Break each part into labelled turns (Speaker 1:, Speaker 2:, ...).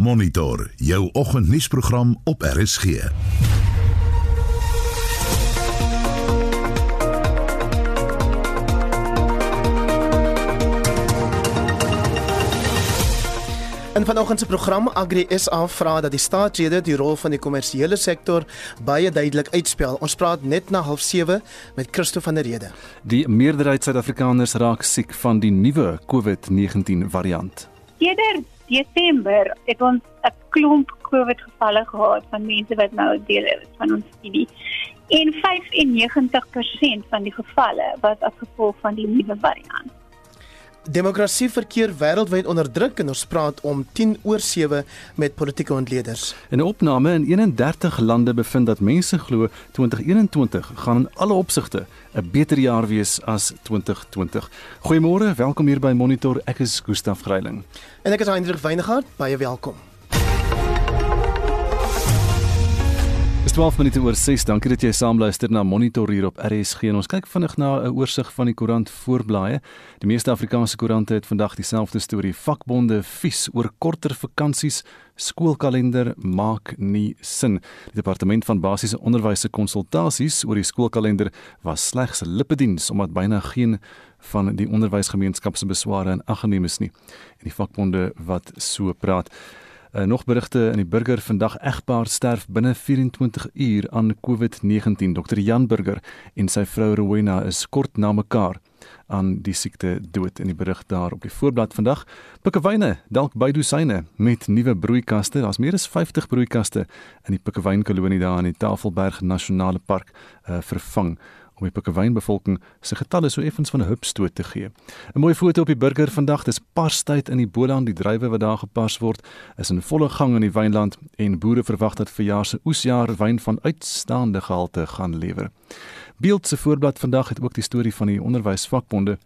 Speaker 1: Monitor jou oggendnuusprogram op RSG.
Speaker 2: In vanoggend se program Agri SA vra dat die staatslede die rol van die kommersiële sektor baie duidelik uitspel. Ons praat net na 07:30 met Christo van der Rede.
Speaker 3: Die meerderheid Suid-Afrikaners raak siek van die nuwe COVID-19 variant.
Speaker 4: Eerder Desember het ons 'n klomp COVID gevalle gehad van mense wat nou deel is van ons studie. En 95% van die gevalle was as gevolg van die nuwe variant.
Speaker 2: Demokrasie verkeer wêreldwyd onder druk en ons praat om 10 oor 7 met politieke ontleeders.
Speaker 3: 'n Opname in 31 lande bevind dat mense glo 2021 gaan in alle opsigte 'n beter jaar wees as 2020. Goeiemôre, welkom hier by Monitor. Ek is Gustaf Greiling.
Speaker 2: En ek is Hendrik Weingart, baie welkom.
Speaker 3: Dis 12 minute oor 6. Dankie dat jy saamluister na Monitor hier op RSG. En ons kyk vinnig na 'n oorsig van die koerant voorblaaie. Die meeste Afrikaanse koerante het vandag dieselfde storie: vakbonde vies oor korter vakansies, skoolkalender maak nie sin. Die departement van basiese onderwys se konsultasies oor die skoolkalender was slegs 'n lippediens omdat byna geen van die onderwysgemeenskap se besware in ag geneem is nie. En die vakbonde wat so praat Uh, nog berigte in die burger vandag egpaar sterf binne 24 uur aan COVID-19. Dr. Jan Burger en sy vrou Rowena is kort na mekaar aan die siekte dood in die berig daar op die voorblad vandag. Pikkewyne, dalk by dosyne met nuwe broeikaste. Daar's meer as 50 broeikaste in die Pikkewyn kolonie daar in die Tafelberg Nasionale Park uh, vervang om die Pikkewynbevolking se getalle so effens van 'n hupstoot te gee. 'n Mooi foto op die burger vandag, dis parstyd in die Boland, die druiwe wat daar gepars word, is in volle gang in die wynland en boere verwag dat verjaar se oesjaar wyn van uitstaande gehalte gaan lewer. Beeld se voorblad vandag het ook die storie van die onderwysvakbonde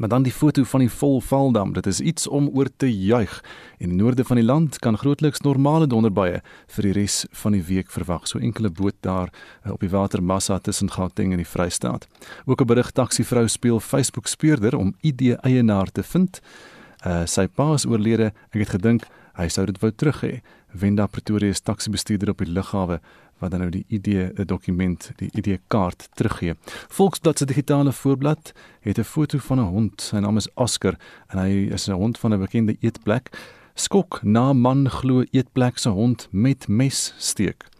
Speaker 3: Maar dan die foto van die Volvaldam, dit is iets om oor te juig. In die noorde van die land kan grootliks normale donderbuie vir die res van die week verwag. So enkele boot daar uh, op die watermassa tussen Gauteng en die Vrystaat. Ook 'n berig taksivrou speel Facebook speurder om ID eienaar te vind. Uh, sy pa is oorlede. Ek het gedink hy sou dit wou terug hê. Wenda Pretoria is taksibestuurder op die lughawe wat dan nou die idee 'n dokument, die idee kaart teruggee. Volksblad se digitale voorblad het 'n foto van 'n hond. Sy naam is Oscar en hy is 'n hond van 'n bekende eetplek. Skok na man glo eetplek se hond met mes steek.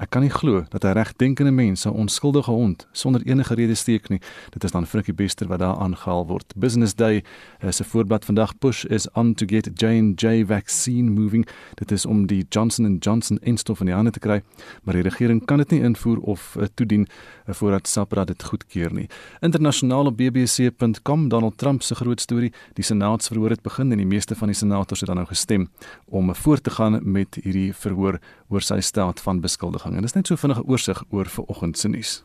Speaker 3: Ek kan nie glo dat 'n regdenkende mens 'n onskuldige hond sonder enige rede steek nie. Dit is dan Frikkie Bester wat daar aangehaal word. Business Day is 'n voorblad vandag push is on to get J&J vaccine moving. Dit is om die Johnson & Johnson enstof in die hande te kry, maar die regering kan dit nie invoer of uh, toedien voordat SAPRA dit goedkeur nie. Internasionaal op bbc.com Donald Trump se groot storie, die senaatsverhoor het begin en die meeste van die senators het dan nou gestem om voort te gaan met hierdie verhoor oor sy staat van beskuldiging en dis net so vinnige oorsig oor vanoggend se nuus.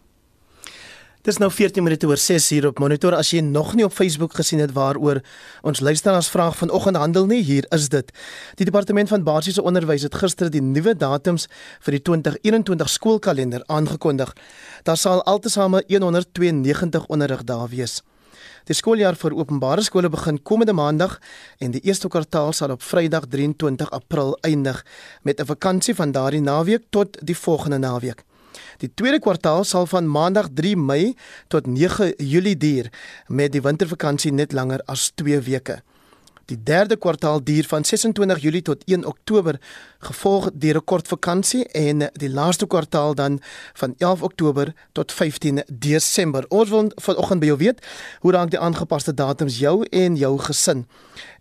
Speaker 2: Dis nou 14 minute oor 6 hier op monitor as jy nog nie op Facebook gesien het waaroor ons luisteraars vraag vanoggend handel nie hier is dit. Die departement van basiese onderwys het gister die nuwe datums vir die 2021 skoolkalender aangekondig. Daar sal altesaame 192 onderrigdae wees. Die skooljaar vir openbare skole begin komende maandag en die eerste kwartaal sal op Vrydag 23 April eindig met 'n vakansie van daardie naweek tot die volgende naweek. Die tweede kwartaal sal van maandag 3 Mei tot 9 Julie duur met die wintervakansie net langer as 2 weke. Die derde kwartaal duur van 26 Julie tot 1 Oktober, gevolg deur 'n kort vakansie en die laaste kwartaal dan van 11 Oktober tot 15 Desember. Ons wil vanoggend by jou weet, hoe raak die aangepaste datums jou en jou gesin?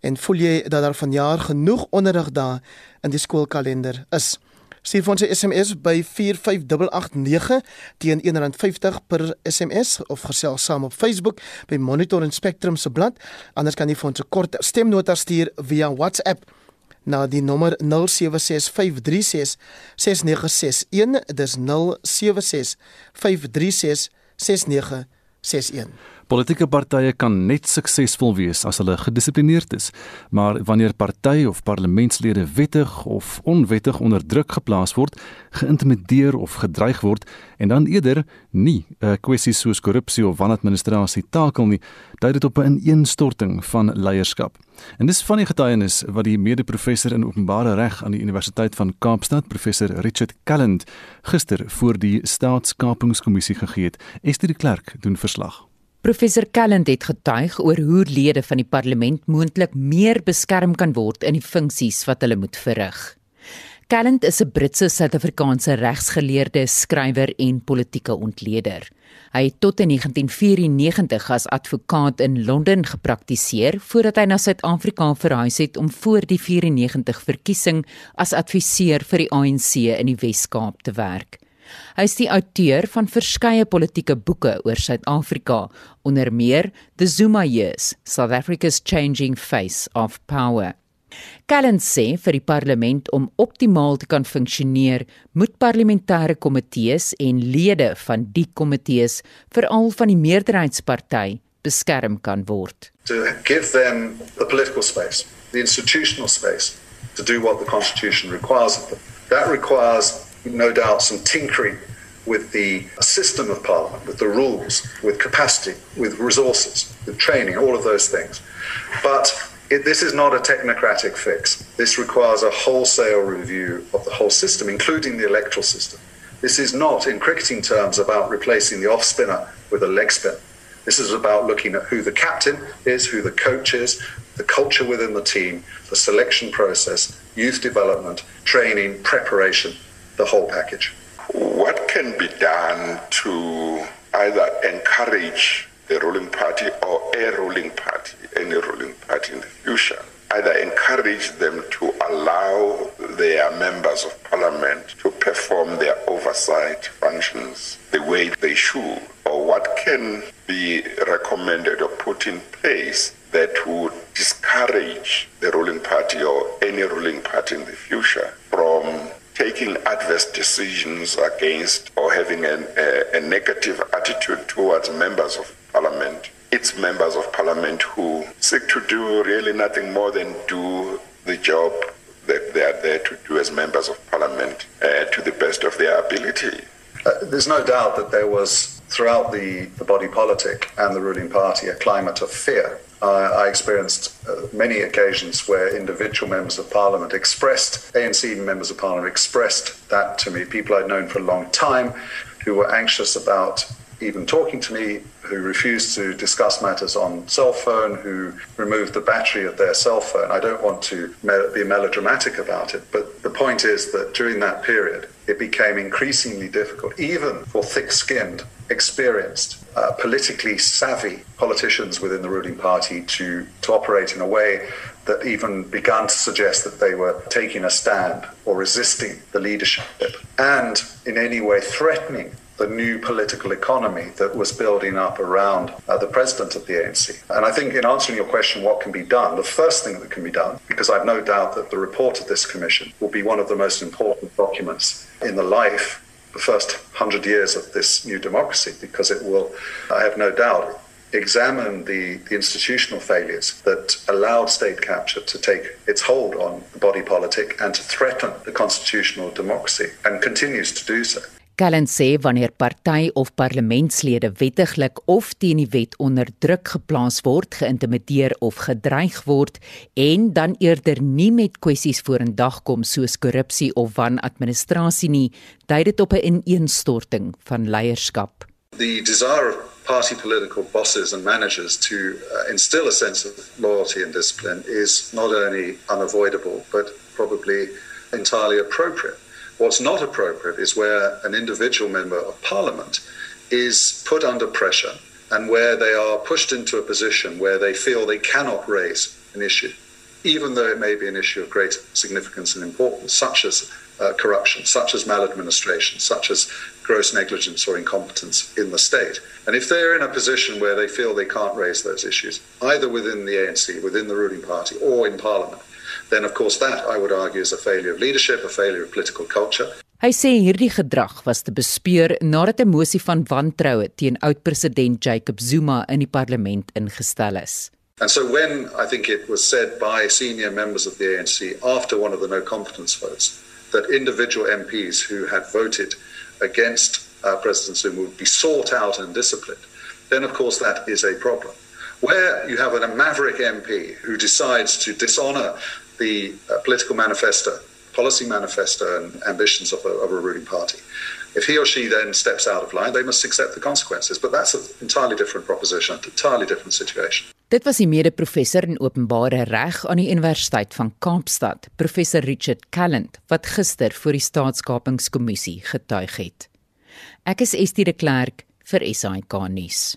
Speaker 2: En voel jy dat daar vanjaar genoeg onderrig daar in die skoolkalender is? Stuur vir ons 'n SMS by 45889 teen R1.50 per SMS of gesels saam op Facebook by Monitor en Spectrum se blad. Anders kan jy vir ons 'n kort stemnota stuur via WhatsApp na die nommer 0765366961. Dis 0765366961.
Speaker 3: Politieke partye kan net suksesvol wees as hulle gedissiplineerd is, maar wanneer party of parlementslede wettig of onwettig onder druk geplaas word, geïntimideer of gedreig word en dan eerder nie 'n kwessie soos korrupsie of wanadministrasie takel nie, dui dit op 'n ineenstorting van leierskap. En dis van die getuienis wat die mede-professor in openbare reg aan die Universiteit van Kaapstad, professor Richard Calland, gister voor die Staatskapingskommissie gegee het. Esther de Klerk doen verslag.
Speaker 5: Professor Calland het getuig oor hoe lede van die parlement moontlik meer beskerm kan word in die funksies wat hulle moet verrig. Calland is 'n Britse Suid-Afrikaanse regsgeleerde, skrywer en politieke ontleder. Hy het tot in 1994 as advokaat in Londen gepraktiseer voordat hy na Suid-Afrika verhuis het om voor die 94 verkiesing as adviseur vir die ANC in die Wes-Kaap te werk. Hy is die outeur van verskeie politieke boeke oor Suid-Afrika, onder meer The Zuma Years: South Africa's Changing Face of Power. Callan sê vir die parlement om optimaal te kan funksioneer, moet parlementêre komitees en lede van die komitees, veral van die meerderheidsparty, beskerm kan word.
Speaker 6: To give them the political space, the institutional space to do what the constitution requires of them. That requires no doubt some tinkering with the system of parliament, with the rules, with capacity, with resources, with training, all of those things. But it, this is not a technocratic fix. This requires a wholesale review of the whole system, including the electoral system. This is not, in cricketing terms, about replacing the off spinner with a leg spinner. This is about looking at who the captain is, who the coach is, the culture within the team, the selection process, youth development, training, preparation, the whole package.
Speaker 7: What can be done to either encourage the ruling party or a ruling party, any ruling party in the future, either encourage them to allow their members of parliament to perform their oversight functions the way they should, or what can be recommended or put in place that would discourage the ruling party or any ruling party in the future from taking adverse decisions against or having an, a, a negative attitude towards members of parliament. It's members of parliament who seek to do really nothing more than do the job that they are there to do as members of parliament uh, to the best of their ability.
Speaker 6: Uh, there's no doubt that there was, throughout the, the body politic and the ruling party, a climate of fear. Uh, I experienced uh, many occasions where individual members of parliament expressed, ANC members of parliament expressed that to me, people I'd known for a long time who were anxious about even talking to me, who refused to discuss matters on cell phone, who removed the battery of their cell phone. I don't want to be melodramatic about it, but the point is that during that period, it became increasingly difficult, even for thick skinned, experienced, uh, politically savvy politicians within the ruling party to, to operate in a way that even began to suggest that they were taking a stand or resisting the leadership and in any way threatening the new political economy that was building up around uh, the president of the ANC. And I think in answering your question, what can be done, the first thing that can be done, because I've no doubt that the report of this commission will be one of the most important documents in the life, the first hundred years of this new democracy, because it will, I have no doubt, examine the, the institutional failures that allowed state capture to take its hold on the body politic and to threaten the constitutional democracy and continues to do so.
Speaker 5: Callan sê wanneer party of parlementslede wettiglik of teen die wet onder druk geplaas word, geïntimideer of gedreig word en dan eerder nie met kwessies vorendag kom soos korrupsie of wanadministrasie nie, dui dit op 'n ineenstorting van leierskap.
Speaker 6: The desire of party political bosses and managers to uh, instill a sense of loyalty and discipline is not only unavoidable but probably entirely appropriate. What's not appropriate is where an individual member of parliament is put under pressure and where they are pushed into a position where they feel they cannot raise an issue, even though it may be an issue of great significance and importance, such as uh, corruption, such as maladministration, such as gross negligence or incompetence in the state. And if they're in a position where they feel they can't raise those issues, either within the ANC, within the ruling party, or in parliament, then of course that I would argue is a failure of leadership, a failure of political culture.
Speaker 5: Hy sê hierdie gedrag was te bespeur nadat 'n mosie van wantroue teen oud-president Jacob Zuma in die parlement ingestel is.
Speaker 6: And so when I think it was said by senior members of the ANC after one of the no confidence votes that individual MPs who had voted against uh, President Zuma would be sought out and disciplined, then of course that is a problem. Where you have a maverick MP who decides to dishonor the uh, political manifesto policy manifesto and ambitions of a, of a ruling party. If he or she then steps out of line, they must accept the consequences. But that's an entirely different proposition, an entirely different situation.
Speaker 5: Dit was die mede-professor in openbare reg aan die Universiteit van Kaapstad, professor Richard Calland, wat gister voor die Staatskapingskommissie getuig het. Ek is Estie de Klerk vir SAK nuus.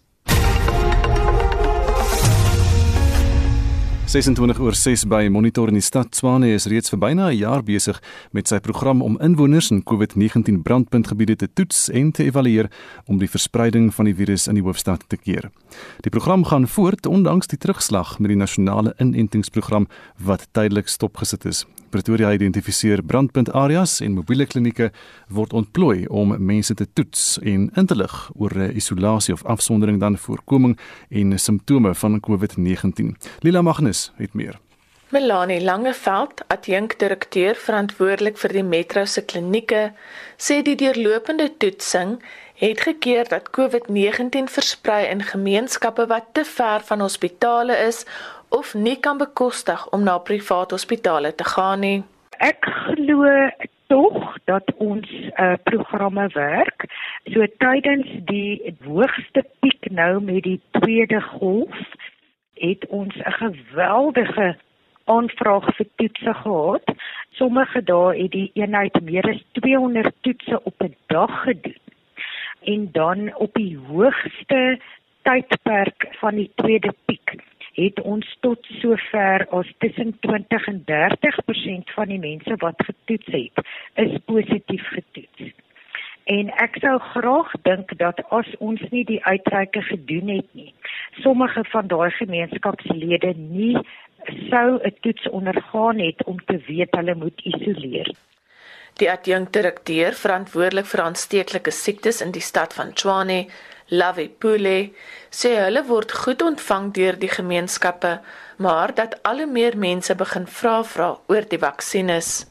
Speaker 3: 26 oor 6 by Monitor in die stad Tshwane is reeds vir byna 'n jaar besig met sy program om inwoners in COVID-19 brandpuntgebiede te toets en te evalueer om die verspreiding van die virus in die hoofstad te keer. Die program gaan voort ondanks die terugslag met die nasionale inentingsprogram wat tydelik stopgesit is. Pretoria identifiseer brandpuntareas en mobiele klinieke word ontplooi om mense te toets en in te lig oor isolasie of afsondering dan voorkoming en simptome van COVID-19. Lila Magnus het meer.
Speaker 8: Melanie Langeveld, adjunkdirekteur verantwoordelik vir die Metro se klinieke, sê die deurlopende toetsing het gekeer dat COVID-19 versprei in gemeenskappe wat te ver van hospitale is of nie kan bekostig om na private hospitale te gaan nie.
Speaker 9: Ek glo tog dat ons uh, programme werk. So tydens die hoogste piek nou met die tweede golf het ons 'n geweldige aanvraag vir toetse gehad. Sommige dae het die eenheid meer as 200 toetse op 'n dag gedoen. En dan op die hoogste tydperk van die tweede piek het ons tot sover as tussen 20 en 30% van die mense wat getoets het, is positief getoets. En ek sou graag dink dat as ons nie die uitreike gedoen het nie, sommige van daai gemeenskapslede nie sou 'n toets ondergaan het om te weet hulle moet isoleer.
Speaker 8: Die adjunkdirekteur verantwoordelik vir aansteeklike siektes in die stad van Tshwane, Lavi Pule sê hulle word goed ontvang deur die gemeenskappe, maar dat al hoe meer mense begin vra vra oor die vaksines.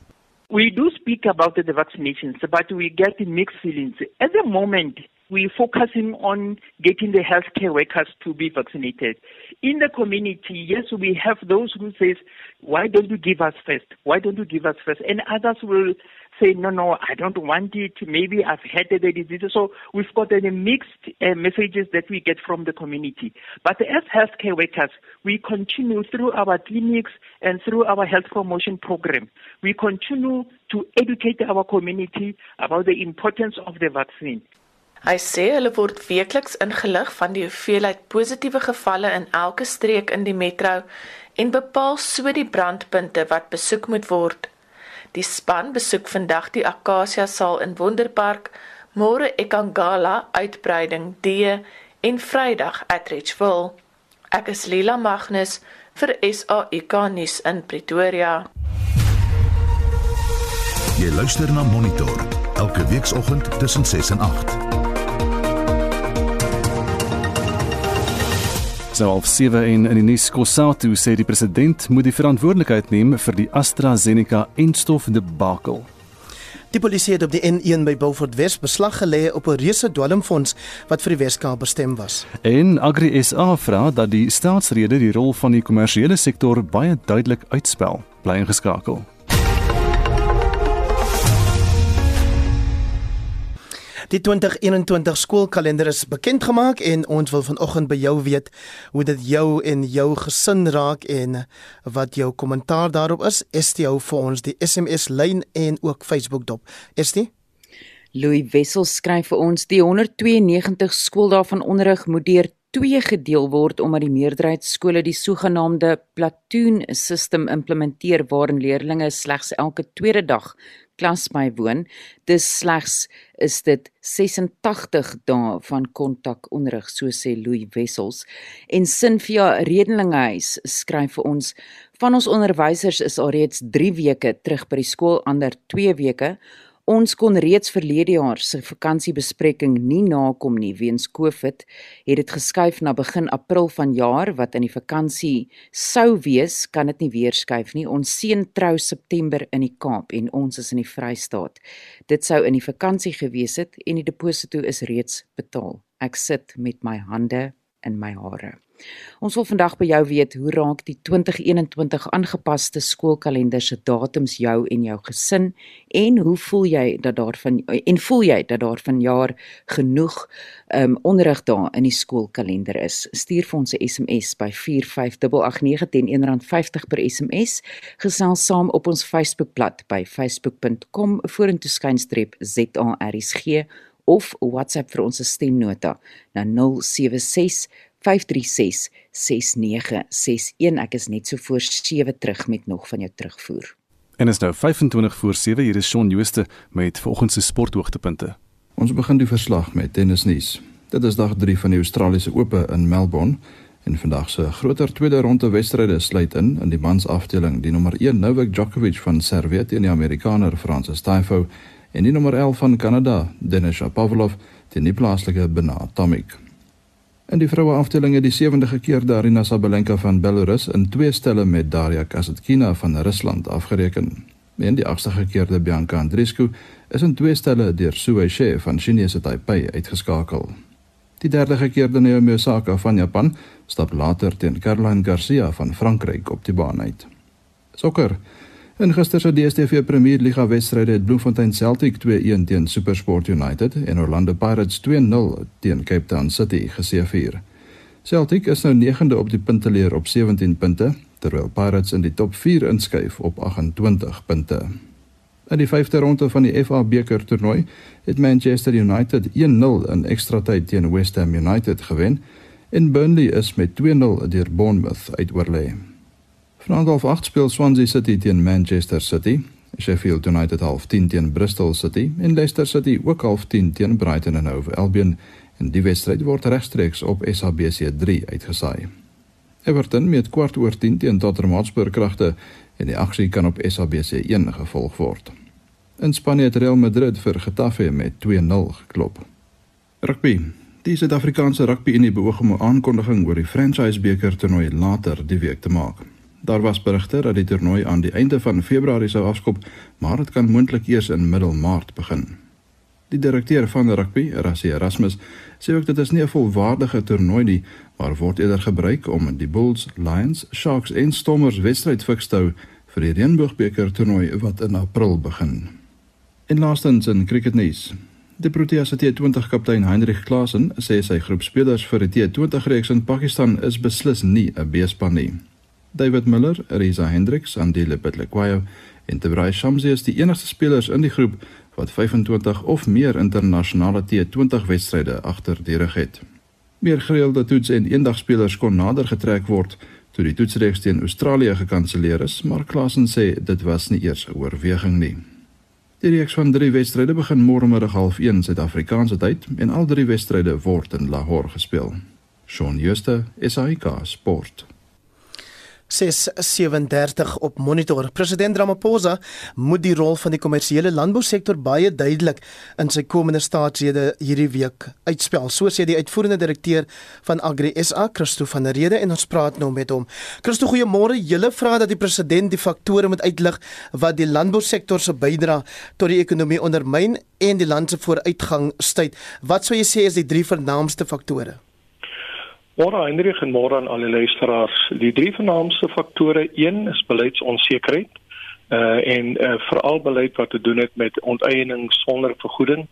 Speaker 10: We do speak about the vaccinations, but we get mixed feelings. At the moment, we focusing on getting the healthcare workers to be vaccinated. In the community, yes, we have those who says, why don't you give us first? Why don't you give us first? And others will say, no, no, I don't want it. Maybe I've had the disease. So we've got any mixed uh, messages that we get from the community. But as healthcare workers, we continue through our clinics and through our health promotion program. We continue to educate our community about the importance of the vaccine.
Speaker 8: Hy sê hulle word weekliks ingelig van die hoeveelheid positiewe gevalle in elke streek in die metro en bepaal so die brandpunte wat besoek moet word. Die span besoek vandag die Akasia saal in Wonderpark, môre Ekangala uitbreiding D en Vrydag Atteridgeville. Ek is Lila Magnus vir SAK nuus in Pretoria.
Speaker 1: Jy luister na Monitor elke weekoggend tussen 6 en 8.
Speaker 3: So half 7 en in die nuus Kossatu sê die president moet die verantwoordelikheid neem vir die AstraZeneca enstof debakel.
Speaker 2: Die polisie het op die N1 by Beaufort Wes beslag gelê op 'n reuse dwelmfonds wat vir die Weskaap bestem was.
Speaker 3: En Agri SA vra dat die staatsrede die rol van die kommersiële sektor baie duidelik uitspel. Bly ingeskakel.
Speaker 2: Die 2021 skoolkalender is bekend gemaak en ons wil vanoggend by jou weet hoe dit jou en jou gesin raak en wat jou kommentaar daarop is. Hou vir ons die SMS lyn en ook Facebook dop. Estie
Speaker 5: Louis Wessel skryf vir ons die 192 skooldae van onderrig moet deur twee gedeel word omdat die meerderheid skole die sogenaamde platoon system implementeer waarin leerders slegs elke tweede dag klas bywoon. Dis slegs is dit 86 dae van kontakonderrig, so sê Louis Wessels. En Sinfia Redelinghuis skryf vir ons van ons onderwysers is alreeds 3 weke terug by die skool, ander 2 weke. Ons kon reeds verlede jaar se vakansiebespreking nie nakom nie weens COVID, het dit geskuif na begin April vanjaar wat in die vakansie sou wees, kan dit nie weer skuif nie. Ons seun trou September in die Kaap en ons is in die Vrystaat. Dit sou in die vakansie gewees het en die deposito is reeds betaal. Ek sit met my hande in my hare. Ons wil vandag by jou weet hoe raak die 2021 aangepaste skoolkalender se datums jou en jou gesin en hoe voel jy dat daarvan en voel jy dat daar vanjaar genoeg um, onderrig daar in die skoolkalender is? Stuur vir ons 'n SMS by 45889 teen R1.50 per SMS gesels saam op ons Facebookblad by facebook.com vorentoe skynstreep ZARSG of WhatsApp vir ons stemnota na 076 5366961 ek is net so voor 7 terug met nog van jou terugvoer.
Speaker 3: En is nou 25 voor 7 hier is Shaun Jooste met vanoggend se sporthoogtepunte.
Speaker 11: Ons begin die verslag met tennisnuus. Dit is dag 3 van die Australiese Ope in Melbourne en vandag se groter tweede ronde wedstryde sluit in in die mans afdeling die nommer 1 Novak Djokovic van Servië teen die Amerikaner Francis Tiafoe en die nommer 11 van Kanada Denis Shapovalov teen die plaaslike Benoit Tomic. In die vroue afdeling het die sewende gekeerde Arina Sabalenka van Belarus in twee stelle met Daria Kasatkina van Rusland afgereken. En die agste gekeerde Bianca Andreescu is in twee stelle deur Su Weishe van Chinese Taipei uitgeskakel. Die derde gekeerde Naomi Osaka van Japan stap later teen Caroline Garcia van Frankryk op die baan uit. Sokker In gister se DStv Premier Liga wedstryde het Bloemfontein Celtic 2-1 teen SuperSport United en Orlando Pirates 2-0 teen Cape Town City geseëvier. Celtic is nou 9de op die punteleer op 17 punte, terwyl Pirates in die top 4 inskuif op 28 punte. In die 5de ronde van die FA beker toernooi het Manchester United 1-0 in ekstra tyd teen West Ham United gewen en Burnley is met 2-0 deur Bournemouth uitoorlê. Vanaand half 8 speel Swansea City teen Manchester City, Sheffield United half 10 teen Bristol City en Leicester City ook half 10 teen Brighton and Hove Albion. En die wedstryd word regstreeks op SABC 3 uitgesaai. Everton met kwart oor 10 teen Tottenham Hotspur kragte en die aksie kan op SABC 1 gevolg word. In Spanje het Real Madrid vir Getafe met 2-0 geklop. Rugby. Die Suid-Afrikaanse Rugby Unie beoog om 'n aankondiging oor die Franchise beker toernooi later die week te maak. Daar was berigte dat die toernooi aan die einde van Februarie sou afskop, maar dit kan moontlik eers in middel Maart begin. Die direkteur van rugby, Rassie Erasmus, sê ook dit is nie 'n volwaardige toernooi nie, maar word eerder gebruik om die Bulls, Lions, Sharks en Stormers wedstryd fiks te hou vir die Reënboogbeker toernooi wat in April begin. En laastens in cricketnuus. Die Proteas T20 kaptein Heinrich Klaasen sê sy groep spelers vir die T20 reeks in Pakistan is beslis nie 'n B-span nie. David Miller, Risa Hendricks, Andile Petlekwayo en Tebrai Shamsi is die enigste spelers in die groep wat 25 of meer internasionale T20 wedstryde agter die rug het. Meer gereelde toets en eendagspelers kon nader getrek word toe die toetsreeks teen Australië gekanselleer is, maar Klasen sê dit was nie eers 'n oorweging nie. Die reeks van 3 wedstryde begin môre middag 0.30 Suid-Afrikaanse tyd en al drie wedstryde word in Lahore gespeel. Shaun Schuster, SAK Sport.
Speaker 2: 637 op monitor. President Ramaphosa moet die rol van die kommersiële landbousektor baie duidelik in sy komende staatsrede hierdie week uitspel. So sê die uitvoerende direkteur van Agri SA, Christo van der Rede en ons praat nou met hom. Christo, goeiemôre. Julle vra dat die president die faktore moet uitlig wat die landbousektor se bydrae tot die ekonomie ondermyn en die land se vooruitgang stuit. Wat sou jy sê is die drie vernaamste faktore?
Speaker 12: Môre Hendrik en môre aan al die luisteraars. Die drie vernaamste faktore, een is beleidsonsekerheid. Uh en uh, veral beleid wat te doen het met onteiening sonder vergoeding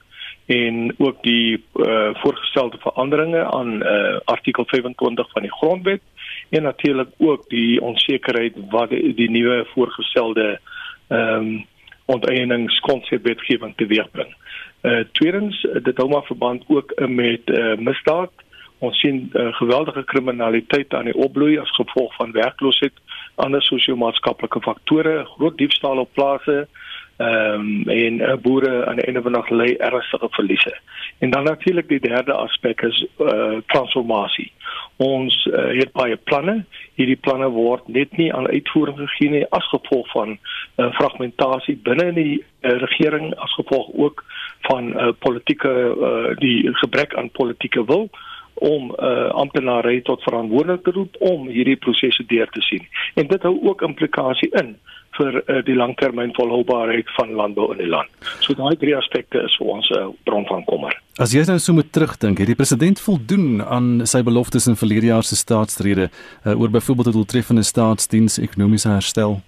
Speaker 12: en ook die uh voorgestelde veranderinge aan uh artikel 25 van die grondwet en natuurlik ook die onsekerheid wat die, die nuwe voorgestelde ehm um, onteieningskonsepwetgewing teweegbring. Uh tweedens dit hou maar verband ook met uh misdaad Ons sien uh, geweldige kriminaliteit aan die opbloei as gevolg van werkloosheid, ander sosio-maatskaplike faktore, groot diefstal op plase, Ehm um, en uh, boere aan die einde van dag lê ernstige verliese. En dan natuurlik die derde aspek is uh transformasie. Ons uh, het baie planne. Hierdie planne word net nie aan uitvoering gegee nie as gevolg van uh, fragmentasie binne die uh, regering as gevolg ook van uh, politieke uh, die gebrek aan politieke wil om uh, amptenare tot verantwoordelik te roep om hierdie prosesse deur te sien. En dit hou ook implikasie in vir uh, die langtermyn volhoubaarheid van landbou in die land. So daai drie aspekte is vir ons 'n uh, bron van kommer.
Speaker 3: As jy nou so moet terugdink, het die president voldoen aan sy beloftes in verlede jaar se staatsrede uh, oor byvoorbeeld 'n doeltreffende staatsdiens ekonomiese herstel?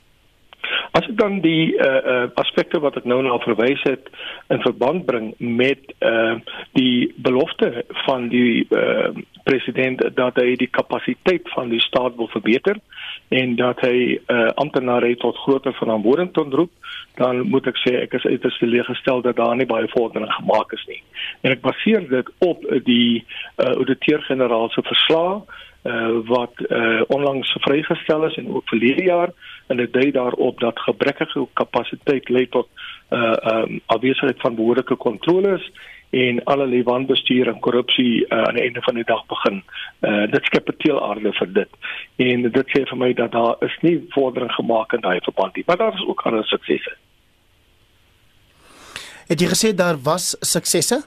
Speaker 12: As ek dan die uh, uh, aspekte wat ek nou na verwys het in verband bring met uh, die belofte van die uh, president dat hy die kapasiteit van die staat wil verbeter en dat hy uh, amptenare tot groter verantwoording roep, dan moet ek sê ek is uiters teleeggestel dat daar nie baie vordering gemaak is nie. En ek baseer dit op die uh, ouditeur-generaal se verslag uh, wat uh, onlangs vrygestel is en ook verlede jaar en dit dui daarop dat gebrekkige kapasiteit lei tot uh um afwesigheid van behoorlike kontroles en allerlei wanbestuur en korrupsie uh, aan die einde van die dag begin. Uh dit skep 'n teelaarde vir dit. En dit sê vir my dat daar is nie vordering gemaak in daai verband nie, maar daar is ook ander suksesse.
Speaker 2: Het jy gesê daar was suksesse?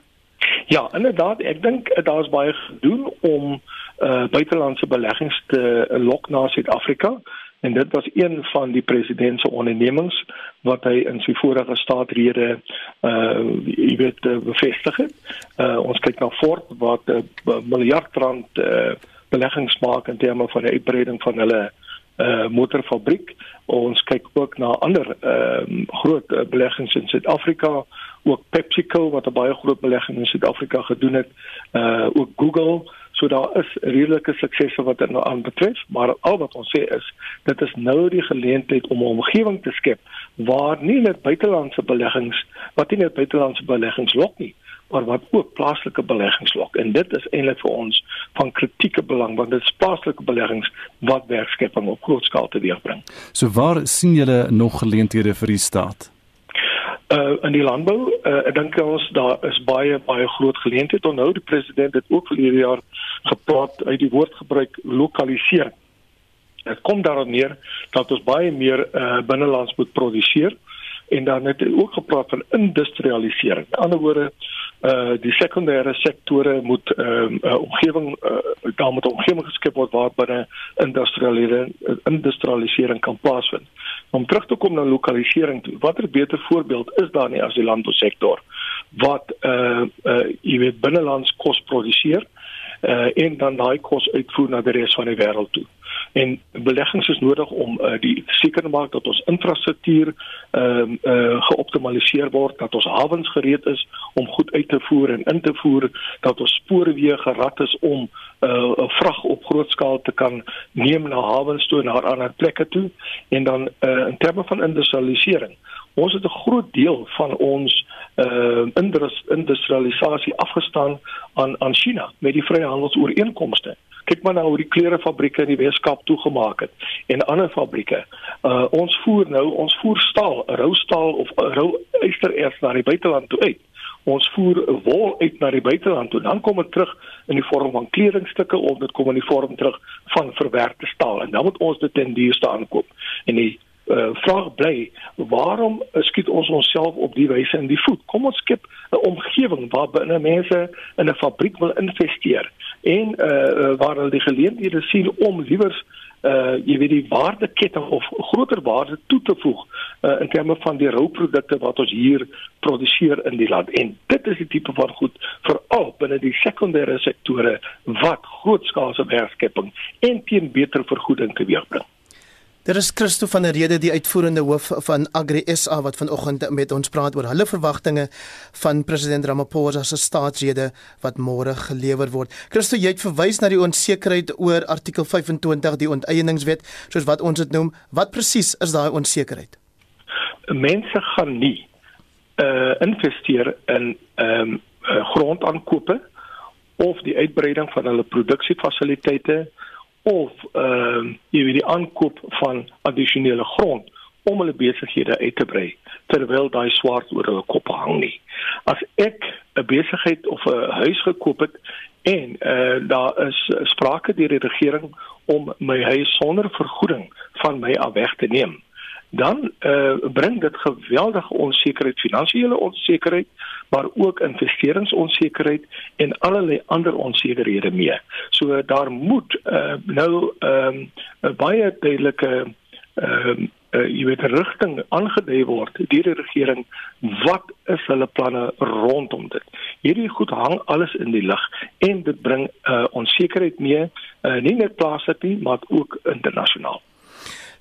Speaker 12: Ja, inderdaad, ek dink daar's baie gedoen om uh buitelandse beleggings te lok na Suid-Afrika en dit was een van die president se ondernemings wat hy in sy vorige staatrede uh jy weet bevestig het. Uh ons kyk na Ford wat 'n uh, miljard rand uh, beleggings maak in terme van die uitbreiding van hulle uh motorfabriek. Ons kyk ook na ander ehm uh, groot uh, beleggings in Suid-Afrika, ook PepsiCo wat 'n baie groot belegging in Suid-Afrika gedoen het. Uh ook Google So daar is redelike suksese wat dit nou aanbetref, maar al wat ons sê is dit is nou die geleentheid om 'n omgewing te skep waar nie net buitelandse beleggings, wat nie net buitelandse beleggings lok nie, maar wat ook plaaslike beleggings lok. En dit is eintlik vir ons van kritieke belang want dit is plaaslike beleggings wat werkskepping op groot skaal teweegbring.
Speaker 3: So waar sien julle nog geleenthede vir die staat?
Speaker 12: uh in die landbou uh, ek dink ons daar is baie baie groot geleenthede onthou die president het ook verlede jaar gepraat uit die woord gebruik lokalisering dit kom daarop neer dat ons baie meer uh binnelands moet produseer en dan het ook gepraat van industrialisering. In ander woorde, uh die sekondêre sektore moet ehm uh, uh, omgewing uh, daar moet omgewing geskep word waar binne industrialisering industrialisering kan plaasvind. Om terug te kom na lokalisering toe. Watter beter voorbeeld is daar nie as die landbousektor wat uh uh jy weet binnelands kos produseer uh en dan daai kos uitvoer na die res van die wêreld toe. En beleggings is nodig om uh, die seker te maak dat ons infrastruktuur ehm uh, uh, geoptimaliseer word, dat ons hawens gereed is om goed uit te voer en in te voer, dat ons spoorweë gerad is om 'n uh, vrag op groot skaal te kan neem na hawens toe en na ander plekke toe. En dan uh, in terme van industrialisering Ons het 'n groot deel van ons uh industrialisasie afgestaan aan aan China met die vryhandelsooreenkomste. Kyk maar na hoe die klerefabrieke in die Weskaap toegemaak het en ander fabrieke. Uh ons voer nou, ons voer staal, rou staal of rou ystererts na die buiteland toe uit. Ons voer wol uit na die buiteland toe. Dan kom dit terug in die vorm van kledingstukke of dit kom in die vorm terug van verwerkte staal en dan moet ons dit ten duurste aankoop. En die uh, vraag bly, waarom skiet ons onsself op die wyse in die voet? Kom ons skep 'n omgewing waar binne mense in 'n fabriek wil investeer en uh, waar hulle die geleenthede sien om liewers uh jy weet die waardeketting of groter waarde toe te voeg uh, in terme van die rouprodukte wat ons hier produseer in die land en dit is die tipe van goed veral binne die sekondêre sektore wat grootskaalse werkskepping en teen beter vergoeding teweegbring.
Speaker 2: Daar is Christo van der Rede die uitvoerende hoof van Agri SA wat vanoggend met ons praat oor hulle verwagtinge van president Ramaphosa se staatsrede wat môre gelewer word. Christo, jy het verwys na die onsekerheid oor artikel 25 die onteieningswet, soos wat ons dit noem. Wat presies is daai onsekerheid?
Speaker 12: Mense gaan nie uh investeer in ehm um, uh, grondaankope of die uitbreiding van hulle produksiefasiliteite of ehm uh, jy weet die aankoop van addisionele grond om hulle besighede uit te brei terwyl daai swart oor hulle koppe hang nie. As ek 'n besigheid of 'n huis gekoop het en uh, daar is sprake deur die regering om my huis sonder vergoeding van my af weg te neem, dan uh, bring dit geweldige onsekerheid, finansiële onsekerheid, maar ook investeringsonsekerheid en allerlei ander onsekerhede mee. So daar moet uh, nou 'n um, baie duidelike ehm um, uh, jy weet rigting aangedui word deur die regering wat is hulle planne rondom dit. Hierdie goed hang alles in die lug en dit bring uh, onsekerheid mee uh, nie net plaaslik nie maar ook internasionaal.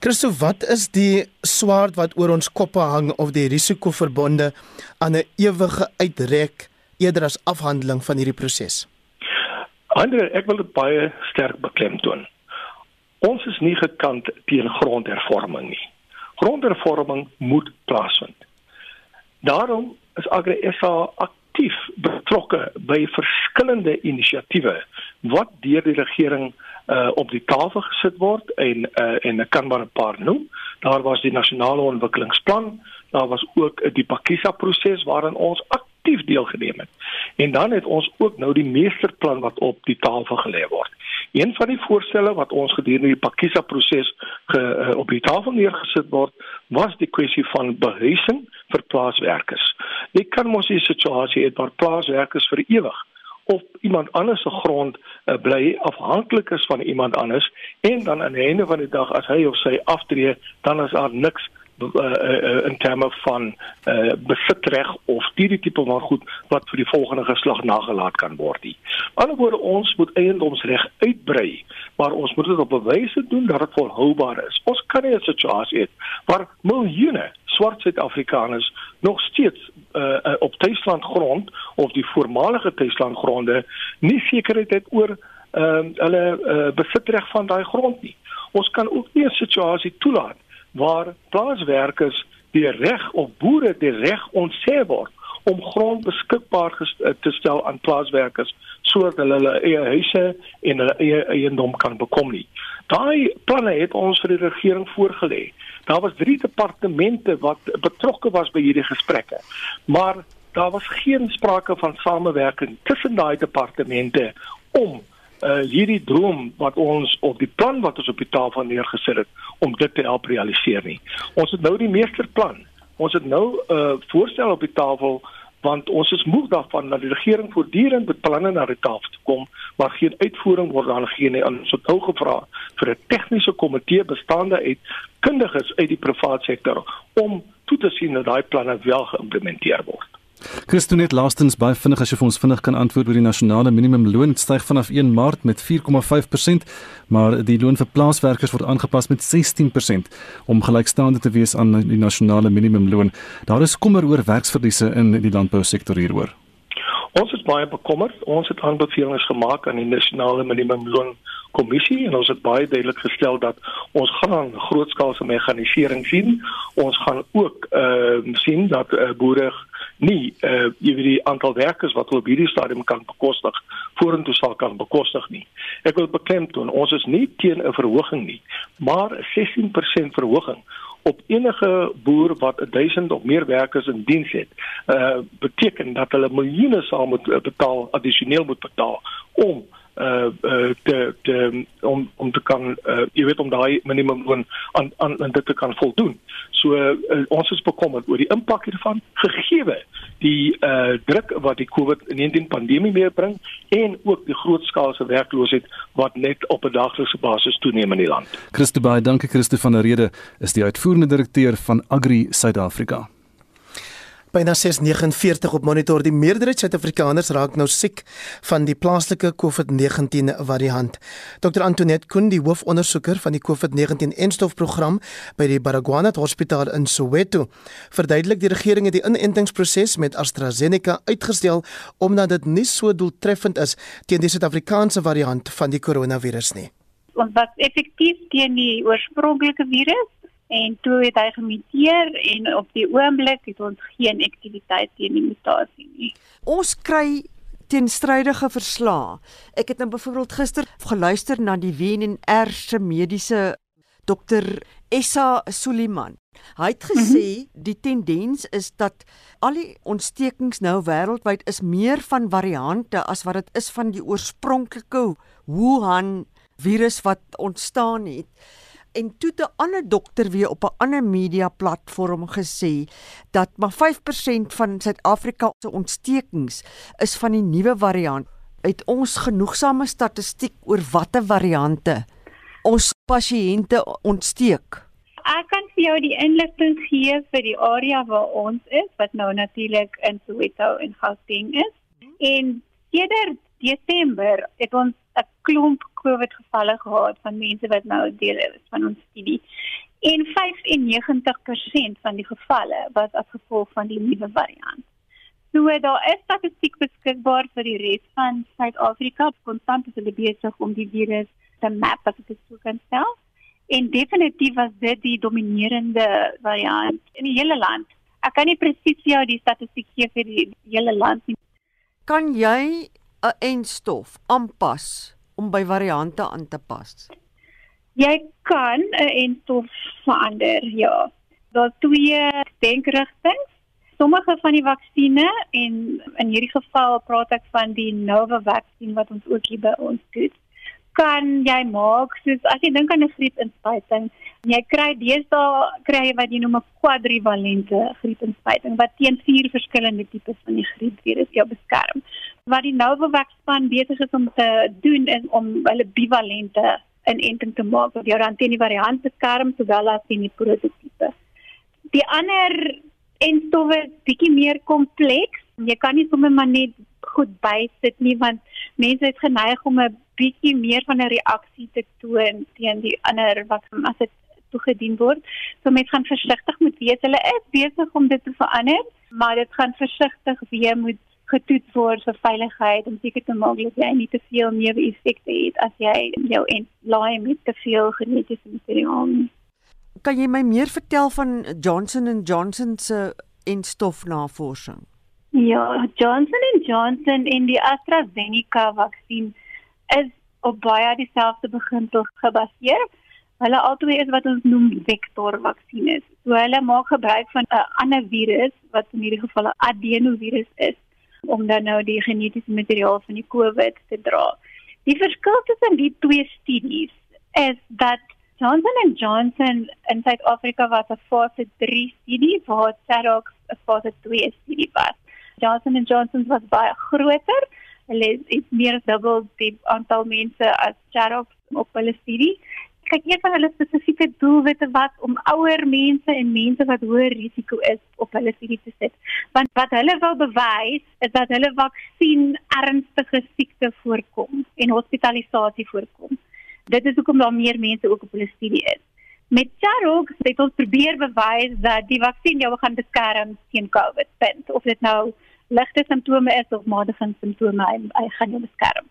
Speaker 2: Christo, wat is die swaard wat oor ons koppe hang of die risiko verbonde aan 'n ewige uitrek eerder as afhandeling van hierdie proses?
Speaker 12: Andre, ek wil dit baie sterk beklemtoon. Ons is nie gekant teen grondhervorming nie grondhervorming moet plaasvind. Daarom is AgriSA aktief betrokke by verskillende inisiatiewe wat deur die regering uh op die tafel gesit word en uh en ek kan maar 'n paar noem. Daar was die nasionale ontwikkelingsplan, daar was ook die Pakisa proses waarin ons aktief deelgeneem het. En dan het ons ook nou die meesterplan wat op die tafel gelê word. Een van die voorstelle wat ons gedurende die Pakisa proses uh, op die tafel neergesit word, was die kwessie van behuising vir plaaswerkers. Jy kan mos 'n situasie hê waar plaaswerkers vir ewig op iemand anders se grond uh, bly afhanklik is van iemand anders en dan aan die einde van die dag as hy of sy aftree, dan is daar niks uh, in terme van uh, besitreg of hierdie tipe van goed wat vir die volgende geslag nagelaat kan word. Anderswoorde ons moet eiendomsreg uitbrei, maar ons moet dit op 'n wyse doen dat dit volhoubaar is. Ons kan nie 'n situasie hê waar miljoene swart Suid-Afrikaners nog steeds uh, uh, op Tuisland grond of die voormalige Tuisland gronde nie sekerheid het oor uh, hulle uh, besitreg van daai grond nie. Ons kan ook nie 'n situasie toelaat waar plaaswerkers die reg of boere die reg ontsê word om grond beskikbaar eh, te stel aan plaaswerkers sodat hulle hulle eie huise en hulle eie eiendom kan bekom nie. Daai planne het ons vir die regering voorgelê. Daar was drie departemente wat betrokke was by hierdie gesprekke. Maar daar was geen sprake van samewerking tussen daai departemente om uh hierdie droom wat ons op die plan wat ons op die tafel neergesit het om dit te help realiseer nie. Ons het nou die meesterplan. Ons het nou 'n uh, voorstel op die tafel want ons is moeg daarvan dat die regering voortdurend met planne na die tafel kom maar geen uitvoering word dan geen nie. Ons het nou gevra vir 'n tegniese komitee bestaande uit kundiges uit die private sektor om toe te sien dat daai planne wel geïmplementeer word.
Speaker 3: Christo net laastens baie vinnig as jy vir ons vinnig kan antwoord oor die nasionale minimumloon styg vanaf 1 Maart met 4,5%, maar die loon vir plaaswerkers word aangepas met 16% om gelykstaande te wees aan die nasionale minimumloon. Daar is kommer oor werksverliese in die landbousektor hieroor.
Speaker 12: Ons is baie bekommerd. Ons het aanbevelings gemaak aan die nasionale minimumloon kommissie en ons het baie duidelik gestel dat ons gaan grootskaalse meganisering sien. Ons gaan ook ehm uh, sien dat uh, boere nie uh jy weet die aantal werkers wat hulle op hierdie stadium kan bekostig vorentoe sal kan bekostig nie. Ek wil beklemtoon ons is nie teen 'n verhoging nie, maar 'n 16% verhoging op enige boer wat 1000 of meer werkers in diens het, uh beteken dat hulle miljoene sal moet betaal addisioneel moet betaal om uh uh te te om om te kan uh jy weet om daai minimumloon aan aan aan dit te kan voldoen. So uh, ons is bekommerd oor die impak hiervan gegee die uh druk wat die COVID-19 pandemie meebring en ook die grootskaalse werkloosheid wat net op 'n daglikse basis toeneem in die land.
Speaker 3: Christo baie dankie Christo van der Rede is die uitvoerende direkteur van Agri Suid-Afrika.
Speaker 2: Byna 649 op monitor die meerderheid Suid-Afrikaners raak nou siek van die plaaslike COVID-19 variant. Dr Antoinette Kun, die hoofondersoeker van die COVID-19 enstofprogram by die Baragwanath Hospitaal in Soweto, verduidelik die regering het die inentingsproses met AstraZeneca uitgestel omdat dit nie so doeltreffend is teen die Suid-Afrikaanse variant van die koronavirus nie.
Speaker 4: Ons was effektief teen die oorspronklike virus en toe het hy gemuteer en op die oomblik het ons geen aktiwiteit teen die mutasie nie.
Speaker 13: Ons kry teenstrydige verslae. Ek het nou byvoorbeeld gister geluister na die WNR se mediese dokter Essa Suliman Hy het gesê mm -hmm. die tendens is dat al die ontstekings nou wêreldwyd is meer van variante as wat dit is van die oorspronklike Wuhan virus wat ontstaan het. En toe 'n ander dokter weer op 'n ander media platform gesê dat maar 5% van Suid-Afrika se ontstekings is van die nuwe variant. Het ons genoegsame statistiek oor watter variante ons pasiënte ontsteek?
Speaker 4: Ek kan vir jou die inligting gee vir die area waar ons is, wat nou natuurlik in Soweto en Gauteng is. En sedert Desember het ons 'n klomp COVID gevalle gehad van mense wat nou deel is van ons studie. En 95% van die gevalle was as gevolg van die nuwe variant. So daar is statistiek beskikbaar vir die res van Suid-Afrika. Konstant is hulle besig om die virus te map as dit sou kan stel en definitief was dit die dominerende variant in die hele land. Ek kan nie presies vir jou die statistiek gee vir die hele land nie.
Speaker 13: Kan jy 'n enstof aanpas om by variante aan te pas?
Speaker 4: Jy kan 'n enstof verander, ja. Daar's twee denkrigtinge. Sommige van die vaksines en in hierdie geval praat ek van die Novavax wat ons ook hier by ons doen kan jy maak soos as jy dink aan 'n griepinspuiting jy kry deesdae kry jy wat jy noem 'n kwadrivalente griepinspuiting wat teen vier verskillende tipes van die griepvirus jou beskerm. Wat die Novavax span besig is om te doen is om hulle bivalente inenting te maak wat jou dan teen die variant beskerm sowel as teen die prototipe die ander en stowwe bietjie meer kompleks. Jy kan nie sommer maar net goed bysit nie want mense is geneig om 'n bietjie meer van 'n reaksie te toon teen die ander wat as dit toegedien word. So mense gaan versigtig moet wees. Hulle is besig om dit te verander, maar dit gaan versigtig weer moet getoets word vir veiligheid om seker te maak dat jy nie te veel neeweffekte het as jy jou en laai met te veel genetiese materiaal.
Speaker 13: Kan jy my meer vertel van Johnson & Johnson se enstofnavorsing?
Speaker 4: Ja, Johnson & Johnson en die AstraZeneca vaksin is op baie dieselfde beginsel gebaseer. Hulle albei is wat ons noem vektorvaksines. So hulle maak gebruik van 'n ander virus wat in hierdie geval 'n adenovirus is om dan nou die genetiese materiaal van die COVID te dra. Die verskil tussen die twee studies is dat Johnson & Johnson in Suid-Afrika was 'n fase 3 studie, waar Cerox 'n fase 2 studie was. Johnson & Johnson was baie groter hulle het meer as dubbel die aantal mense as Charox op hulle studie. Kyk eers van hulle spesifieke doelwitte wat om ouer mense en mense wat hoër risiko is op hulle studie te sit. Want wat hulle wil bewys is dat hulle vaksin ernstige siekte voorkom en hospitalisasie voorkom. Dit is hoekom daar meer mense ook op hulle studie is. Met Charox het ons probeer bewys dat die vaksin jou gaan beskerm teen COVID. Of dit nou ligte simptome is of matige simptome hy, hy gaan jou beskerm.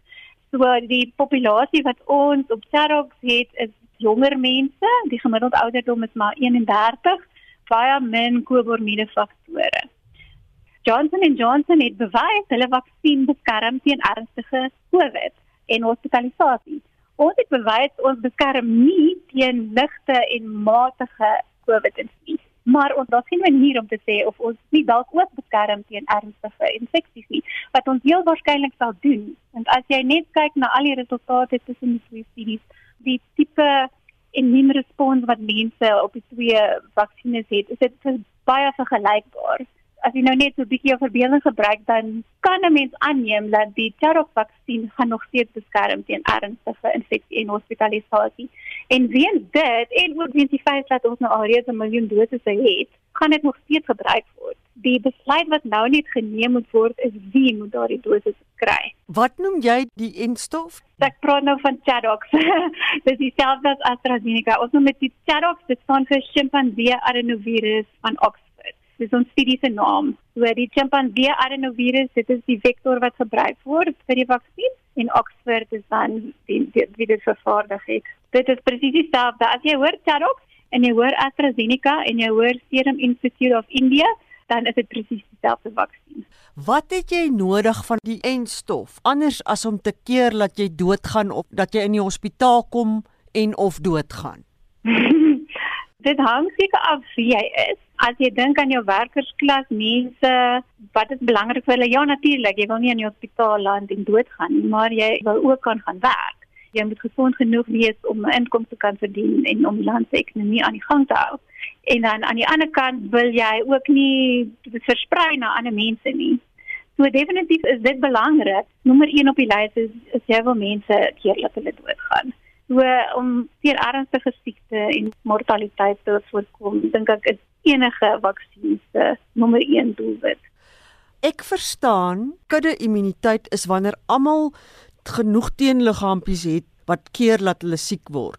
Speaker 4: So die populasie wat ons op Cerox het is jonger mense, die gemiddelde ouderdom is maar 31, baie min komorbide faktore. Johnson & Johnson het bewys hulle vaksin beskerm teen ernstige COVID en hospitalisasie. Ons het bewys ons beskerm nie teen ligte en matige COVID-infeksie maar ons daar geen manier om te sê of ons nie dalk ook beskerm teen ernstige infeksies nie. Wat ons heel waarskynlik sal doen want as jy net kyk na al die resultate tussen die twee studies die tipe immuunrespons wat mense op die twee vaksines het is dit baie vergelykbaar as jy nou net so 'n bietjie jou verbeelding gebruik dan kan 'n mens aanneem dat die Charox-vaksin gaan nog steeds beskerm teen ernstige infeksie en hospitalisasie. En weens dit en ook weens die feit dat ons nou alreeds 'n miljoen dosisse het, gaan dit nog steeds gebruik word. Die besluit wat nou net geneem moet word is wie moet daardie dosisse kry.
Speaker 13: Wat noem jy die enstof?
Speaker 4: Ek praat nou van Charox. Dis dieselfde as AstraZeneca. Ons noem dit Charox, dit staan vir Chimpanzee adenovirus van Oxford dis ons studie se naam. So die chimpansee adenovirus, dit is die vektor wat gebruik word vir die vaksin en Oxford is dan die wie dit vervaardig het. Dit is presies dieselfde. As jy hoor Charox en jy hoor AstraZeneca en jy hoor Serum Institute of India, dan is dit presies dieselfde vaksin.
Speaker 13: Wat het jy nodig van die enstof anders as om te keer dat jy doodgaan of dat jy in die hospitaal kom en of doodgaan?
Speaker 4: Dit hang seker af wie jy is. As jy dink aan jou werkersklas mense, wat is belangrik vir hulle? Ja, natuurlik, jy wil nie in die hospitaal land en doodgaan nie, maar jy wil ook kan gaan werk. Jy moet gesond genoeg wees om 'n inkomste te kan verdien en om die land se ekonomie aan die gang te hou. En dan aan die ander kant wil jy ook nie versprei na ander mense nie. So definitief is dit belangrik. Nommer 1 op die lys is is jy wil mense keer laat hulle doodgaan. So om seer ernstige siekte en mortaliteit te voorkom, dink ek is enige vaksin se nommer 1 doelwit.
Speaker 13: Ek verstaan, kudde immuniteit is wanneer almal genoeg teenliggaampies het wat keer dat hulle siek word.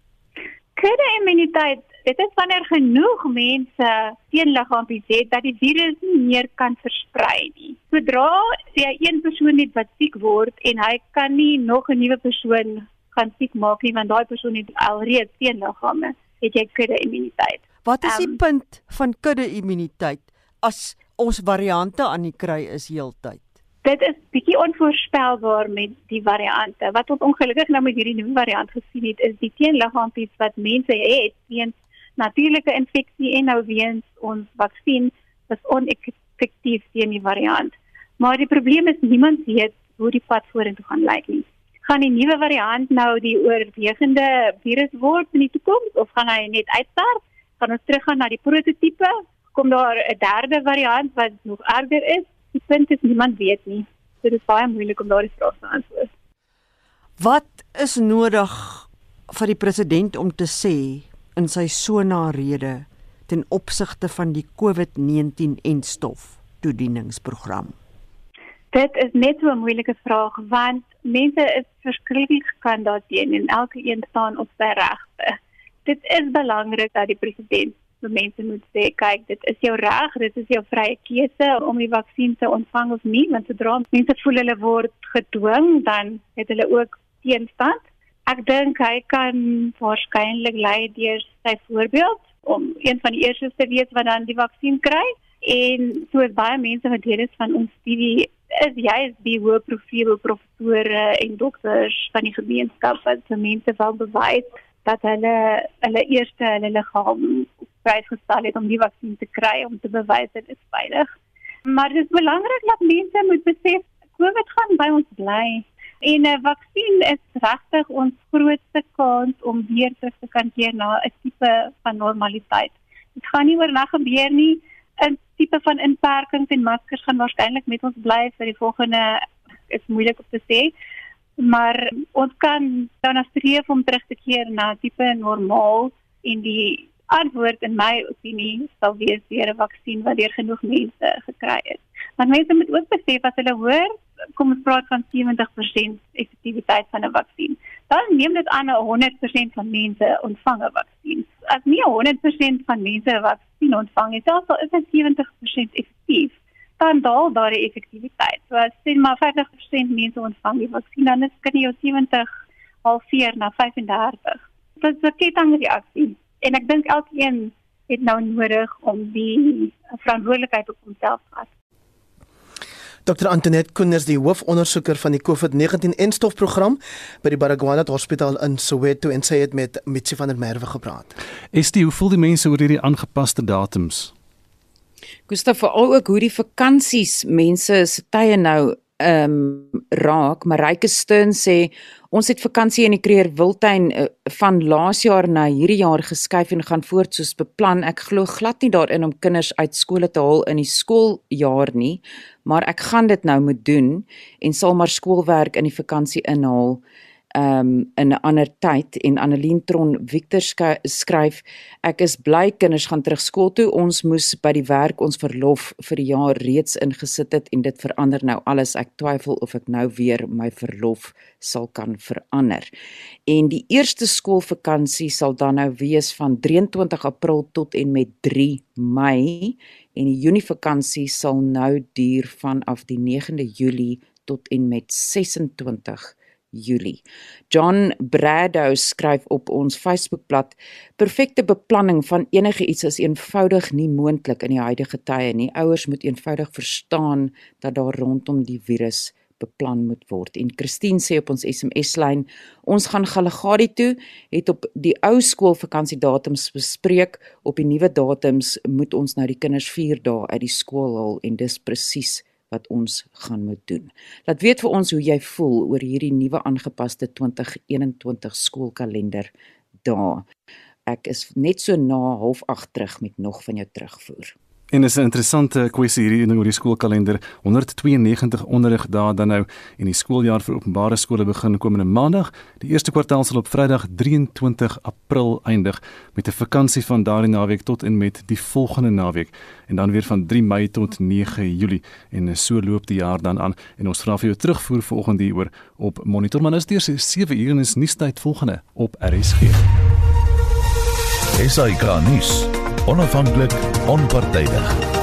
Speaker 4: Kudde immuniteit, dit is wanneer genoeg mense teenliggaampies het dat die virus nie meer kan versprei nie. Sodra jy een persoon het wat siek word en hy kan nie nog 'n nuwe persoon gaan siek maak nie want daai persoon het alreeds teenliggame, het jy kudde immuniteit.
Speaker 13: Wat is die um, punt van kudde immuniteit as ons variante aan die kry is heeltyd?
Speaker 4: Dit is bietjie onvoorspelbaar met die variante. Wat ons ongelukkig nou met hierdie nuwe variant gesien het, is die teenliggaampies wat mense het teen natuurlike infeksie en nou weens ons vaksin is oneffektief teen die variant. Maar die probleem is niemand weet hoe die pad vorentoe gaan lyk nie. Gaan die nuwe variant nou die oorwegende virus word in die toekoms of gaan hy net uitsterf? Gaan ons teruggaan na die prototipe? Kom daar 'n derde variant wat nog erger is? Die punt is niemand weet nie. Dit is baie moeilik om daardie vraag te antwoord.
Speaker 13: Wat is nodig vir die president om te sê in sy sonarede ten opsigte van die COVID-19 en stof toedieningsprogram?
Speaker 4: Dit is net so 'n moeilike vraag want mense is verskriklik gekant en elke een staan op sy regte. Dit is belangrik dat die president vir mense moet sê kyk dit is jou reg dit is jou vrye keuse om die vaksin te ontvang of nie want sodra mense voel hulle word gedwing dan het hulle ook teenstand ek dink hy kan waarskynlik lei deur sy voorbeeld om een van die eerstes te wees wat dan die vaksin kry en soos baie mense wat deel is van ons studie is jy is die hoë profiel professore en dokters van die gemeenskap wat mense wil bewys dat hulle hulle eerste hulle liggaam vrygestel het om die vaksin te kry om te bewys dit is veilig. Maar dit is belangrik dat mense moet besef COVID gaan by ons bly. En 'n vaksin is regtig ons grootste kans om weer terug te kan keer na 'n tipe van normaliteit. Dit gaan nie oornag gebeur nie. 'n Tipe van inperking en maskers gaan waarskynlik met ons bly vir die volgende is moeilik om te sê. Maar ons kan dan streef om terug te keer na tipe normaal en die antwoord in my opinie sal wees deur 'n vaksin wat deur genoeg mense gekry het. Want mense moet ook besef as hulle hoor kom ons praat van 70% effektiwiteit van 'n vaksin. Dan neem dit aan 100% van mense ontvang 'n vaksin. As nie 100% van mense 'n vaksin ontvang nie, selfs al is dit 70% effektief, dan daal daardie effektiwiteit. So as sien maar 50% mense ontvang die vaksin, dan is kan jy jou 70 halveer na 35. Dit is 'n kettingreaksie en ek dink elkeen het nou nodig om die verantwoordelikheid op homself te vat.
Speaker 2: Dr Antoinette Koeners die hoofondersoeker van die COVID-19 enstofprogram by die Baragwanath Hospitaal in Soweto en sy het met Mitsi van der Merwe gepraat.
Speaker 3: Estie, hoe voel die mense oor hierdie aangepaste datums?
Speaker 5: Gustav veral ook hoe die vakansies mense se tye nou ehm um, raak, maar Ryke Steyn sê ons het vakansie in die Kreer Wildtuin uh, van laas jaar na hierdie jaar geskuif en gaan voort soos beplan. Ek glo glad nie daarin om kinders uit skole te haal in die skooljaar nie, maar ek gaan dit nou moet doen en sal maar skoolwerk in die vakansie inhaal um in 'n ander tyd en Annelien Tron Victor skryf ek is bly kinders gaan terug skool toe. Ons moes by die werk ons verlof vir die jaar reeds ingesit het en dit verander. Nou alles ek twyfel of ek nou weer my verlof sal kan verander. En die eerste skoolvakansie sal dan nou wees van 23 April tot en met 3 Mei. En die Junie vakansie sal nou duur vanaf die 9de Julie tot en met 26 Julie. John Bradow skryf op ons Facebookblad: "Perfekte beplanning van enige iets is eenvoudig nie moontlik in die huidige tye nie. Ouers moet eenvoudig verstaan dat daar rondom die virus beplan moet word. En Christine sê op ons SMS-lyn, ons gaan Galagadi toe, het op die ou skoolvakansiedatums bespreek, op die nuwe datums moet ons nou die kinders 4 dae uit die skool haal en dis presies wat ons gaan moet doen. Laat weet vir ons hoe jy voel oor hierdie nuwe aangepaste 2021 skoolkalender dae. Ek is net so na 08:30 terug met nog van jou terugvoer.
Speaker 3: En is 'n interessante kwessie hierdie oor die skoolkalender. 192 onderrigdae dan nou en die skooljaar vir openbare skole begin komende maandag. Die eerste kwartaal sal op Vrydag 23 April eindig met 'n vakansie van daardie naweek tot en met die volgende naweek en dan weer van 3 Mei tot 9 Julie en so loop die jaar dan aan en ons vra vir jou terugvoer vanoggend hieroor op Monitor is deur 7 uur en is nuustyd volgende op RSG.
Speaker 1: SAK nuus. Onafhanklik, onpartydig.